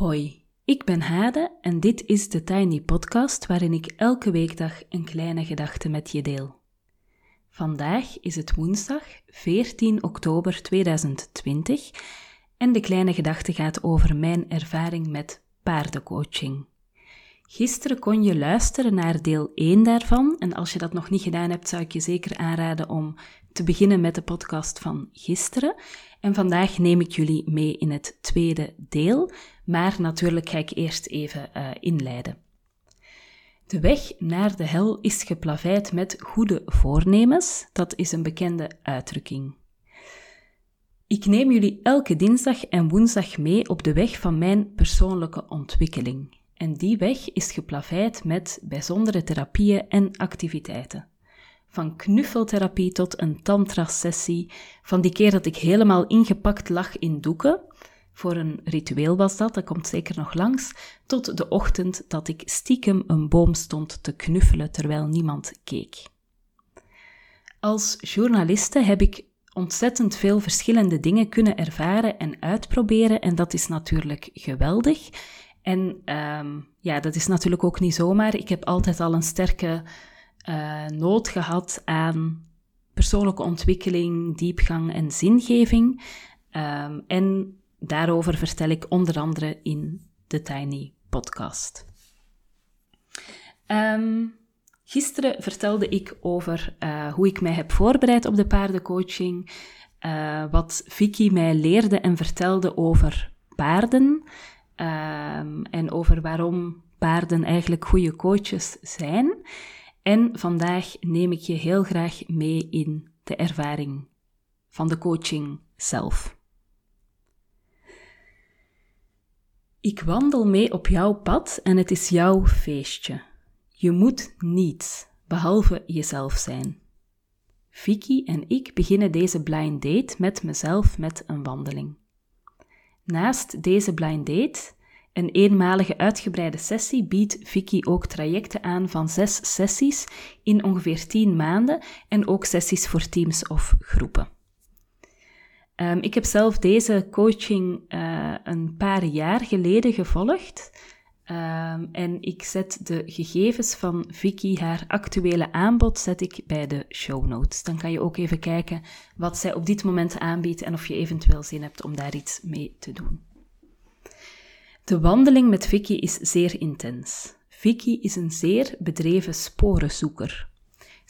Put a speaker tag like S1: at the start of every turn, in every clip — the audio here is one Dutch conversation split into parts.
S1: Hoi, ik ben Hade en dit is de Tiny Podcast waarin ik elke weekdag een kleine gedachte met je deel. Vandaag is het woensdag 14 oktober 2020 en de kleine gedachte gaat over mijn ervaring met paardencoaching. Gisteren kon je luisteren naar deel 1 daarvan en als je dat nog niet gedaan hebt, zou ik je zeker aanraden om te beginnen met de podcast van gisteren. En vandaag neem ik jullie mee in het tweede deel, maar natuurlijk ga ik eerst even uh, inleiden. De weg naar de hel is geplaveid met goede voornemens, dat is een bekende uitdrukking. Ik neem jullie elke dinsdag en woensdag mee op de weg van mijn persoonlijke ontwikkeling. En die weg is geplaveid met bijzondere therapieën en activiteiten. Van knuffeltherapie tot een tantra-sessie, van die keer dat ik helemaal ingepakt lag in doeken, voor een ritueel was dat, dat komt zeker nog langs, tot de ochtend dat ik stiekem een boom stond te knuffelen terwijl niemand keek. Als journaliste heb ik ontzettend veel verschillende dingen kunnen ervaren en uitproberen en dat is natuurlijk geweldig. En um, ja, dat is natuurlijk ook niet zomaar. Ik heb altijd al een sterke uh, nood gehad aan persoonlijke ontwikkeling, diepgang en zingeving. Um, en daarover vertel ik onder andere in de Tiny Podcast. Um, gisteren vertelde ik over uh, hoe ik mij heb voorbereid op de paardencoaching, uh, wat Vicky mij leerde en vertelde over paarden. Um, en over waarom paarden eigenlijk goede coaches zijn. En vandaag neem ik je heel graag mee in de ervaring van de coaching zelf. Ik wandel mee op jouw pad en het is jouw feestje. Je moet niets behalve jezelf zijn. Vicky en ik beginnen deze blind date met mezelf met een wandeling. Naast deze blind date, een eenmalige uitgebreide sessie, biedt Vicky ook trajecten aan van zes sessies in ongeveer tien maanden en ook sessies voor teams of groepen. Um, ik heb zelf deze coaching uh, een paar jaar geleden gevolgd. Um, en ik zet de gegevens van Vicky, haar actuele aanbod, zet ik bij de show notes. Dan kan je ook even kijken wat zij op dit moment aanbiedt en of je eventueel zin hebt om daar iets mee te doen. De wandeling met Vicky is zeer intens. Vicky is een zeer bedreven sporenzoeker.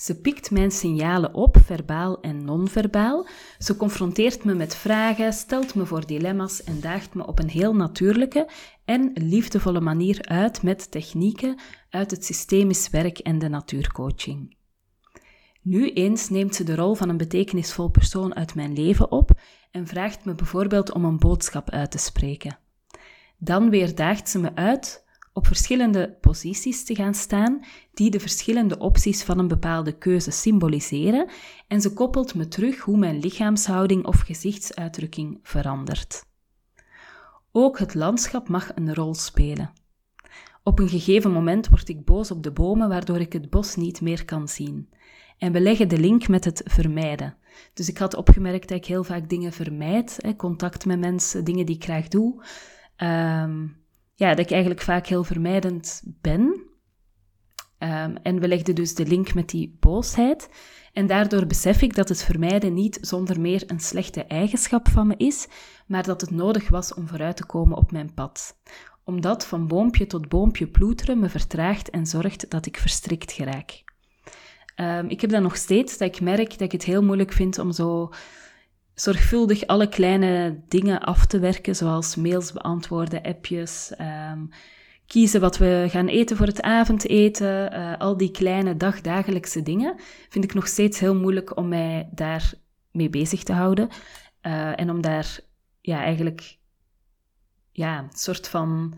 S1: Ze pikt mijn signalen op, verbaal en non-verbaal. Ze confronteert me met vragen, stelt me voor dilemma's en daagt me op een heel natuurlijke en liefdevolle manier uit met technieken uit het systemisch werk en de natuurcoaching. Nu eens neemt ze de rol van een betekenisvol persoon uit mijn leven op en vraagt me bijvoorbeeld om een boodschap uit te spreken. Dan weer daagt ze me uit op verschillende posities te gaan staan die de verschillende opties van een bepaalde keuze symboliseren en ze koppelt me terug hoe mijn lichaamshouding of gezichtsuitdrukking verandert. Ook het landschap mag een rol spelen. Op een gegeven moment word ik boos op de bomen waardoor ik het bos niet meer kan zien. En we leggen de link met het vermijden. Dus ik had opgemerkt dat ik heel vaak dingen vermijd, contact met mensen, dingen die ik graag doe. Um, ja, dat ik eigenlijk vaak heel vermijdend ben. Um, en we legden dus de link met die boosheid. En daardoor besef ik dat het vermijden niet zonder meer een slechte eigenschap van me is, maar dat het nodig was om vooruit te komen op mijn pad. Omdat van boompje tot boompje ploeteren me vertraagt en zorgt dat ik verstrikt geraak. Um, ik heb dan nog steeds dat ik merk dat ik het heel moeilijk vind om zo zorgvuldig alle kleine dingen af te werken, zoals mails beantwoorden, appjes, um, kiezen wat we gaan eten voor het avondeten, uh, al die kleine dagdagelijkse dingen, vind ik nog steeds heel moeilijk om mij daar mee bezig te houden. Uh, en om daar ja, eigenlijk ja, een soort van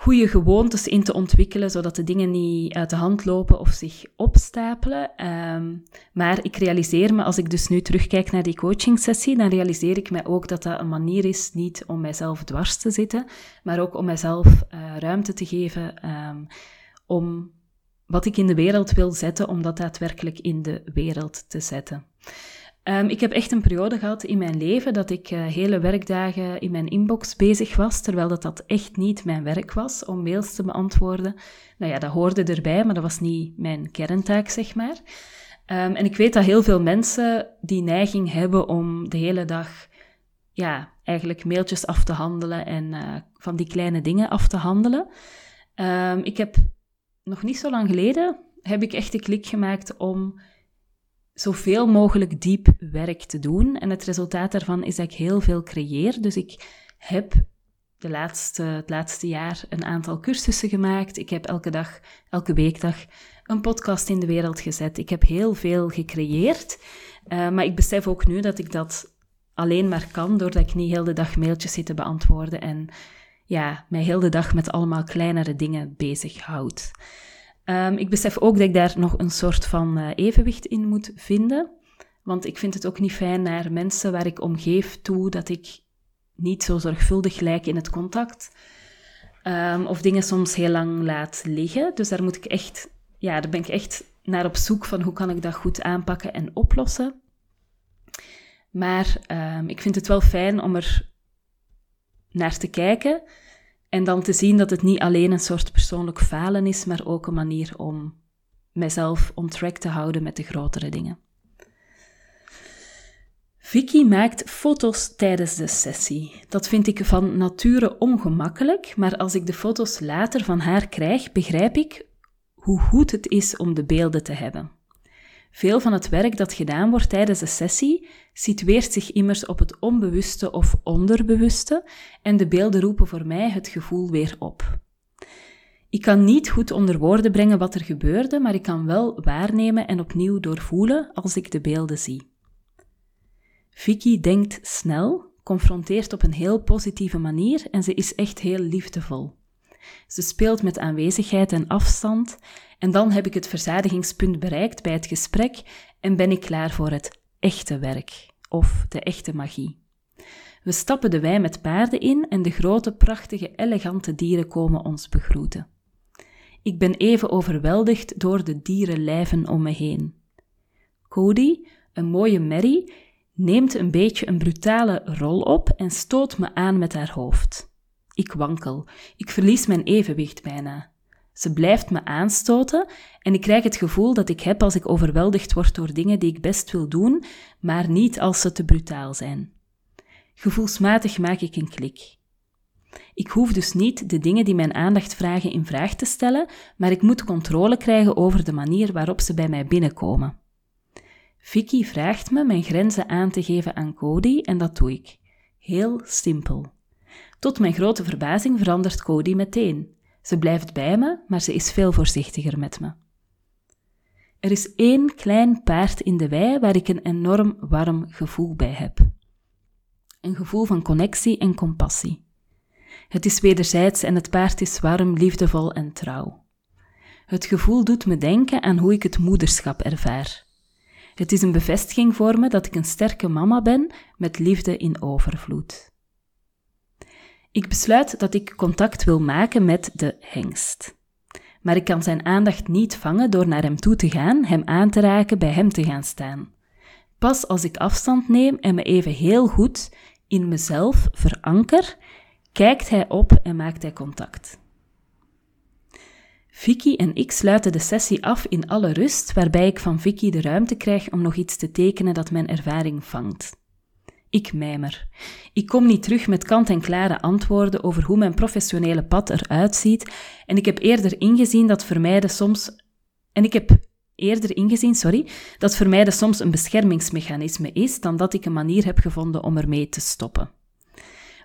S1: goede gewoontes in te ontwikkelen, zodat de dingen niet uit de hand lopen of zich opstapelen. Ehm, maar ik realiseer me, als ik dus nu terugkijk naar die coachingsessie, dan realiseer ik me ook dat dat een manier is, niet om mijzelf dwars te zitten, maar ook om mijzelf uh, ruimte te geven um, om wat ik in de wereld wil zetten, om dat daadwerkelijk in de wereld te zetten. Ehm, ik heb echt een periode gehad in mijn leven dat ik uh, hele werkdagen in mijn inbox bezig was, terwijl dat, dat echt niet mijn werk was om mails te beantwoorden. Nou ja, dat hoorde erbij, maar dat was niet mijn kerntaak, zeg maar. Um, en ik weet dat heel veel mensen die neiging hebben om de hele dag, ja, eigenlijk mailtjes af te handelen en uh, van die kleine dingen af te handelen. Um, ik heb nog niet zo lang geleden, heb ik echt de klik gemaakt om zoveel mogelijk diep werk te doen. En het resultaat daarvan is dat ik heel veel creëer. Dus ik heb de laatste, het laatste jaar een aantal cursussen gemaakt. Ik heb elke dag, elke weekdag een podcast in de wereld gezet. Ik heb heel veel gecreëerd. Uh, maar ik besef ook nu dat ik dat alleen maar kan doordat ik niet heel de dag mailtjes zit te beantwoorden en ja, mij heel de dag met allemaal kleinere dingen bezighoud. Um, ik besef ook dat ik daar nog een soort van uh, evenwicht in moet vinden. Want ik vind het ook niet fijn naar mensen waar ik om geef toe dat ik niet zo zorgvuldig lijk in het contact. Um, of dingen soms heel lang laat liggen. Dus daar moet ik echt, ja, daar ben ik echt naar op zoek van hoe kan ik dat goed aanpakken en oplossen. Maar um, ik vind het wel fijn om er naar te kijken en dan te zien dat het niet alleen een soort persoonlijk falen is, maar ook een manier om mezelf on track te houden met de grotere dingen. Vicky maakt foto's tijdens de sessie. Dat vind ik van nature ongemakkelijk, maar als ik de foto's later van haar krijg, begrijp ik hoe goed het is om de beelden te hebben. Veel van het werk dat gedaan wordt tijdens de sessie situeert zich immers op het onbewuste of onderbewuste en de beelden roepen voor mij het gevoel weer op. Ik kan niet goed onder woorden brengen wat er gebeurde, maar ik kan wel waarnemen en opnieuw doorvoelen als ik de beelden zie. Vicky denkt snel, confronteert op een heel positieve manier en ze is echt heel liefdevol. Ze speelt met aanwezigheid en afstand en dan heb ik het verzadigingspunt bereikt bij het gesprek en ben ik klaar voor het echte werk of de echte magie. We stappen de wei met paarden in en de grote, prachtige, elegante dieren komen ons begroeten. Ik ben even overweldigd door de dierenlijven om me heen. Cody, een mooie merrie, neemt een beetje een brutale rol op en stoot me aan met haar hoofd. Ik wankel, ik verlies mijn evenwicht bijna. Ze blijft me aanstoten en ik krijg het gevoel dat ik heb als ik overweldigd word door dingen die ik best wil doen, maar niet als ze te brutaal zijn. Gevoelsmatig maak ik een klik. Ik hoef dus niet de dingen die mijn aandacht vragen in vraag te stellen, maar ik moet controle krijgen over de manier waarop ze bij mij binnenkomen. Vicky vraagt me mijn grenzen aan te geven aan Cody en dat doe ik. Heel simpel. Tot mijn grote verbazing verandert Cody meteen. Ze blijft bij me, maar ze is veel voorzichtiger met me. Er is één klein paard in de wei waar ik een enorm warm gevoel bij heb. Een gevoel van connectie en compassie. Het is wederzijds en het paard is warm, liefdevol en trouw. Het gevoel doet me denken aan hoe ik het moederschap ervaar. Het is een bevestiging voor me dat ik een sterke mama ben met liefde in overvloed. Ik besluit dat ik contact wil maken met de hengst. Maar ik kan zijn aandacht niet vangen door naar hem toe te gaan, hem aan te raken, bij hem te gaan staan. Pas als ik afstand neem en me even heel goed in mezelf veranker, kijkt hij op en maakt hij contact. Vicky en ik sluiten de sessie af in alle rust, waarbij ik van Vicky de ruimte krijg om nog iets te tekenen dat mijn ervaring vangt. Ik mijmer. Ik kom niet terug met kant-en-klare antwoorden over hoe mijn professionele pad eruit ziet en ik heb eerder ingezien dat vermijden soms... En ik heb eerder ingezien, sorry, dat vermijden soms een beschermingsmechanisme is dan dat ik een manier heb gevonden om ermee te stoppen.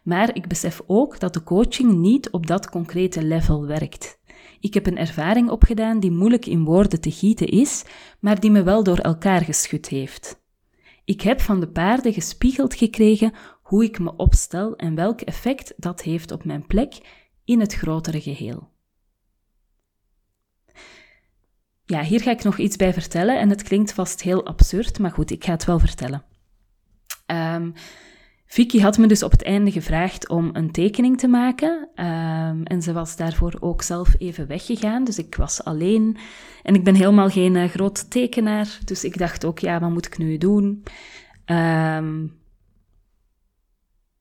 S1: Maar ik besef ook dat de coaching niet op dat concrete level werkt. Ik heb een ervaring opgedaan die moeilijk in woorden te gieten is, maar die me wel door elkaar geschud heeft. Ik heb van de paarden gespiegeld gekregen hoe ik me opstel en welk effect dat heeft op mijn plek in het grotere geheel. Ja, hier ga ik nog iets bij vertellen en het klinkt vast heel absurd, maar goed, ik ga het wel vertellen. Um, Vicky had me dus op het einde gevraagd om een tekening te maken. Um, en ze was daarvoor ook zelf even weggegaan. Dus ik was alleen. En ik ben helemaal geen uh, groot tekenaar. Dus ik dacht ook, ja, wat moet ik nu doen? Ehm,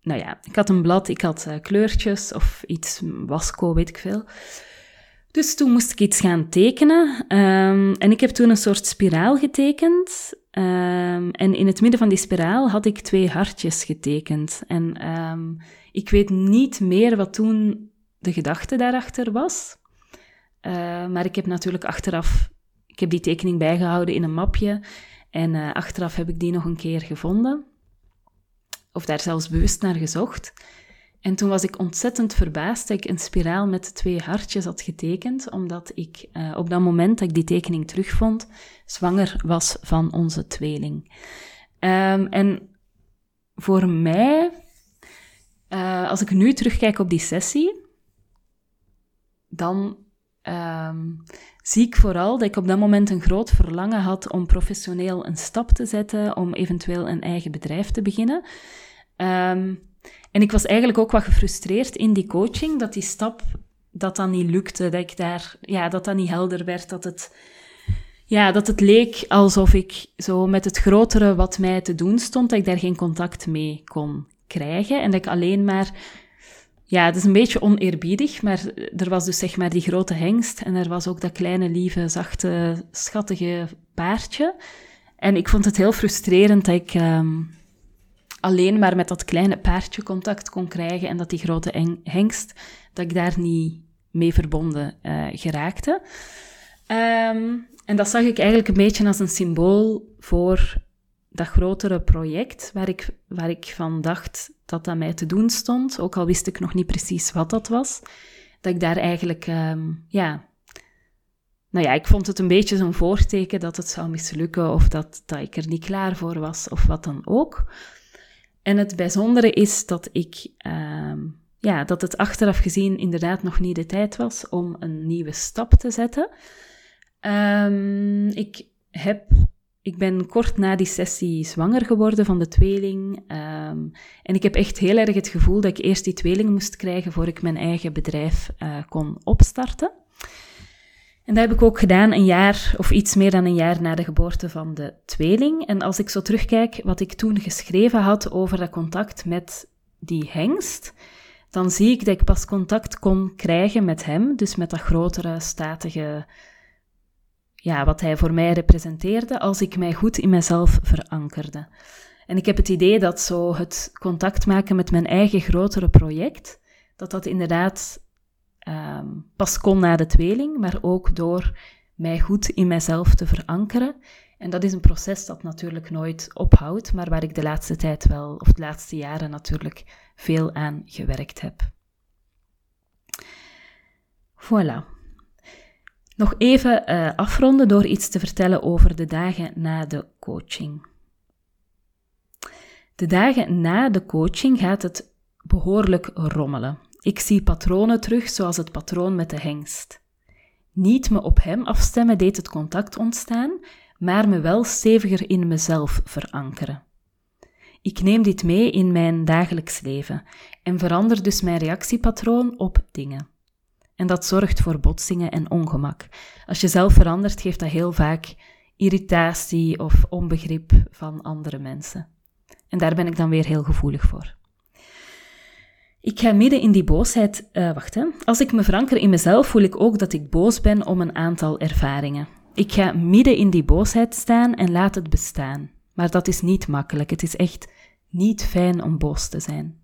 S1: nou ja, ik had een blad, ik had uh, kleurtjes of iets, wasco, weet ik veel. Dus toen moest ik iets gaan tekenen. Um, en ik heb toen een soort spiraal getekend. Um, en in het midden van die spiraal had ik twee hartjes getekend. En um, ik weet niet meer wat toen de gedachte daarachter was. Uh, maar ik heb natuurlijk achteraf, ik heb die tekening bijgehouden in een mapje. En uh, achteraf heb ik die nog een keer gevonden. Of daar zelfs bewust naar gezocht. En toen was ik ontzettend verbaasd dat ik een spiraal met twee hartjes had getekend, omdat ik uh, op dat moment dat ik die tekening terugvond, zwanger was van onze tweeling. Um, en voor mij, uh, als ik nu terugkijk op die sessie, dan um, zie ik vooral dat ik op dat moment een groot verlangen had om professioneel een stap te zetten, om eventueel een eigen bedrijf te beginnen. Um, en ik was eigenlijk ook wat gefrustreerd in die coaching, dat die stap, dat dat niet lukte, dat ik daar, ja, dat dat niet helder werd, dat het, ja, dat het leek alsof ik zo met het grotere wat mij te doen stond, dat ik daar geen contact mee kon krijgen en dat ik alleen maar, ja, het is een beetje oneerbiedig, maar er was dus zeg maar die grote hengst en er was ook dat kleine, lieve, zachte, schattige paardje. En ik vond het heel frustrerend dat ik, um, alleen maar met dat kleine paardje contact kon krijgen en dat die grote hengst, dat ik daar niet mee verbonden uh, geraakte. Um, en dat zag ik eigenlijk een beetje als een symbool voor dat grotere project waar ik, waar ik van dacht dat dat mij te doen stond, ook al wist ik nog niet precies wat dat was, dat ik daar eigenlijk, um, ja, nou ja, ik vond het een beetje zo'n voorteken dat het zou mislukken of dat, dat ik er niet klaar voor was of wat dan ook. En het bijzondere is dat ik, uh, ja, dat het achteraf gezien inderdaad nog niet de tijd was om een nieuwe stap te zetten. Um, ik heb, ik ben kort na die sessie zwanger geworden van de tweeling. Um, en ik heb echt heel erg het gevoel dat ik eerst die tweeling moest krijgen voor ik mijn eigen bedrijf uh, kon opstarten. En dat heb ik ook gedaan een jaar of iets meer dan een jaar na de geboorte van de tweeling. En als ik zo terugkijk wat ik toen geschreven had over dat contact met die hengst, dan zie ik dat ik pas contact kon krijgen met hem, dus met dat grotere, statige, ja, wat hij voor mij representeerde, als ik mij goed in mezelf verankerde. En ik heb het idee dat zo het contact maken met mijn eigen grotere project, dat dat inderdaad um, pas kon na de tweeling, maar ook door mij goed in mijzelf te verankeren. En dat is een proces dat natuurlijk nooit ophoudt, maar waar ik de laatste tijd wel, of de laatste jaren natuurlijk, veel aan gewerkt heb. Voilà. Nog even uh, afronden door iets te vertellen over de dagen na de coaching. De dagen na de coaching gaat het behoorlijk rommelen. Ik zie patronen terug, zoals het patroon met de hengst. Niet me op hem afstemmen deed het contact ontstaan, maar me wel steviger in mezelf verankeren. Ik neem dit mee in mijn dagelijks leven en verander dus mijn reactiepatroon op dingen. En dat zorgt voor botsingen en ongemak. Als je zelf verandert, geeft dat heel vaak irritatie of onbegrip van andere mensen. En daar ben ik dan weer heel gevoelig voor. Ik ga midden in die boosheid, uh, wacht hè. Als ik me veranker in mezelf, voel ik ook dat ik boos ben om een aantal ervaringen. Ik ga midden in die boosheid staan en laat het bestaan. Maar dat is niet makkelijk. Het is echt niet fijn om boos te zijn.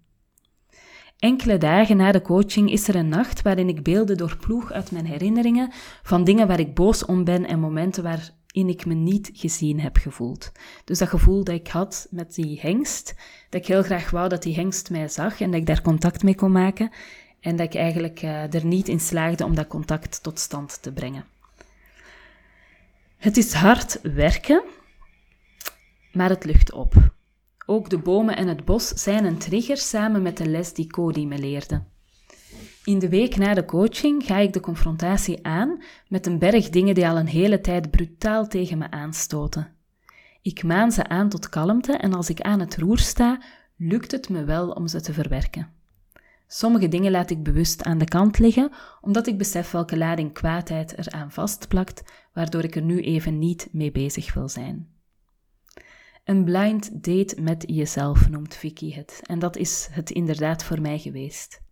S1: Enkele dagen na de coaching is er een nacht waarin ik beelden doorploeg uit mijn herinneringen van dingen waar ik boos om ben en momenten waar in ik me niet gezien heb gevoeld. Dus dat gevoel dat ik had met die hengst, dat ik heel graag wou dat die hengst mij zag en dat ik daar contact mee kon maken en dat ik eigenlijk uh, er niet in slaagde om dat contact tot stand te brengen. Het is hard werken, maar het lucht op. Ook de bomen en het bos zijn een trigger samen met de les die Cody me leerde. In de week na de coaching ga ik de confrontatie aan met een berg dingen die al een hele tijd brutaal tegen me aanstoten. Ik maan ze aan tot kalmte en als ik aan het roer sta, lukt het me wel om ze te verwerken. Sommige dingen laat ik bewust aan de kant liggen, omdat ik besef welke lading kwaadheid er aan vastplakt, waardoor ik er nu even niet mee bezig wil zijn. Een blind date met jezelf noemt Vicky het. En dat is het inderdaad voor mij geweest.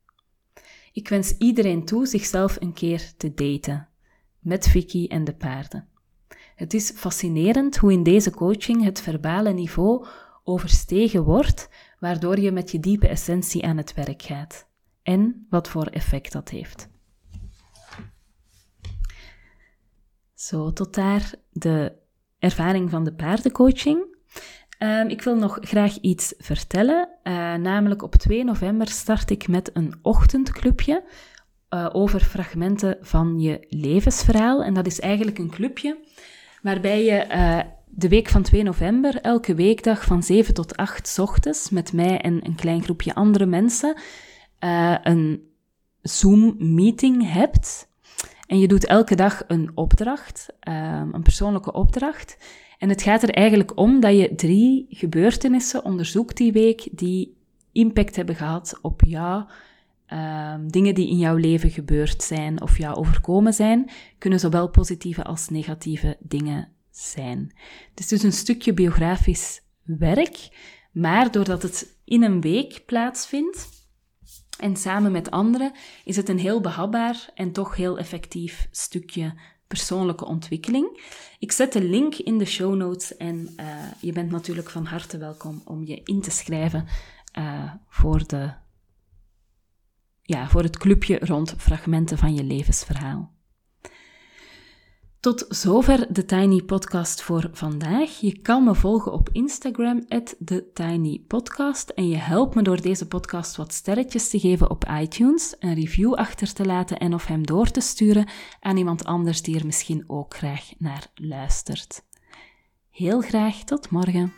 S1: Ik wens iedereen toe zichzelf een keer te daten. Met Vicky en de paarden. Het is fascinerend hoe in deze coaching het verbale niveau overstegen wordt, waardoor je met je diepe essentie aan het werk gaat. En wat voor effect dat heeft. Zo, tot daar de ervaring van de paardencoaching. Um, ik wil nog graag iets vertellen. Uh, namelijk op 2 november start ik met een ochtendclubje uh, over fragmenten van je levensverhaal. En dat is eigenlijk een clubje waarbij je uh, de week van 2 november elke weekdag van 7 tot 8 ochtends met mij en een klein groepje andere mensen een Zoom-meeting hebt. En je doet elke dag een opdracht, um, een persoonlijke opdracht. En het gaat er eigenlijk om dat je drie gebeurtenissen onderzoekt die week die impact hebben gehad op jou. Um, dingen die in jouw leven gebeurd zijn of jou overkomen zijn, kunnen zowel positieve als negatieve dingen zijn. Het is dus een stukje biografisch werk, maar doordat het in een week plaatsvindt en samen met anderen, is het een heel behapbaar en toch heel effectief stukje persoonlijke ontwikkeling. Ik zet de link in de show notes en uh, je bent natuurlijk van harte welkom om je in te schrijven uh, voor, de, ja, voor het clubje rond fragmenten van je levensverhaal. Tot zover de Tiny Podcast voor vandaag. Je kan me volgen op Instagram, TheTinyPodcast. En je helpt me door deze podcast wat sterretjes te geven op iTunes, een review achter te laten en of hem door te sturen aan iemand anders die er misschien ook graag naar luistert. Heel graag tot morgen.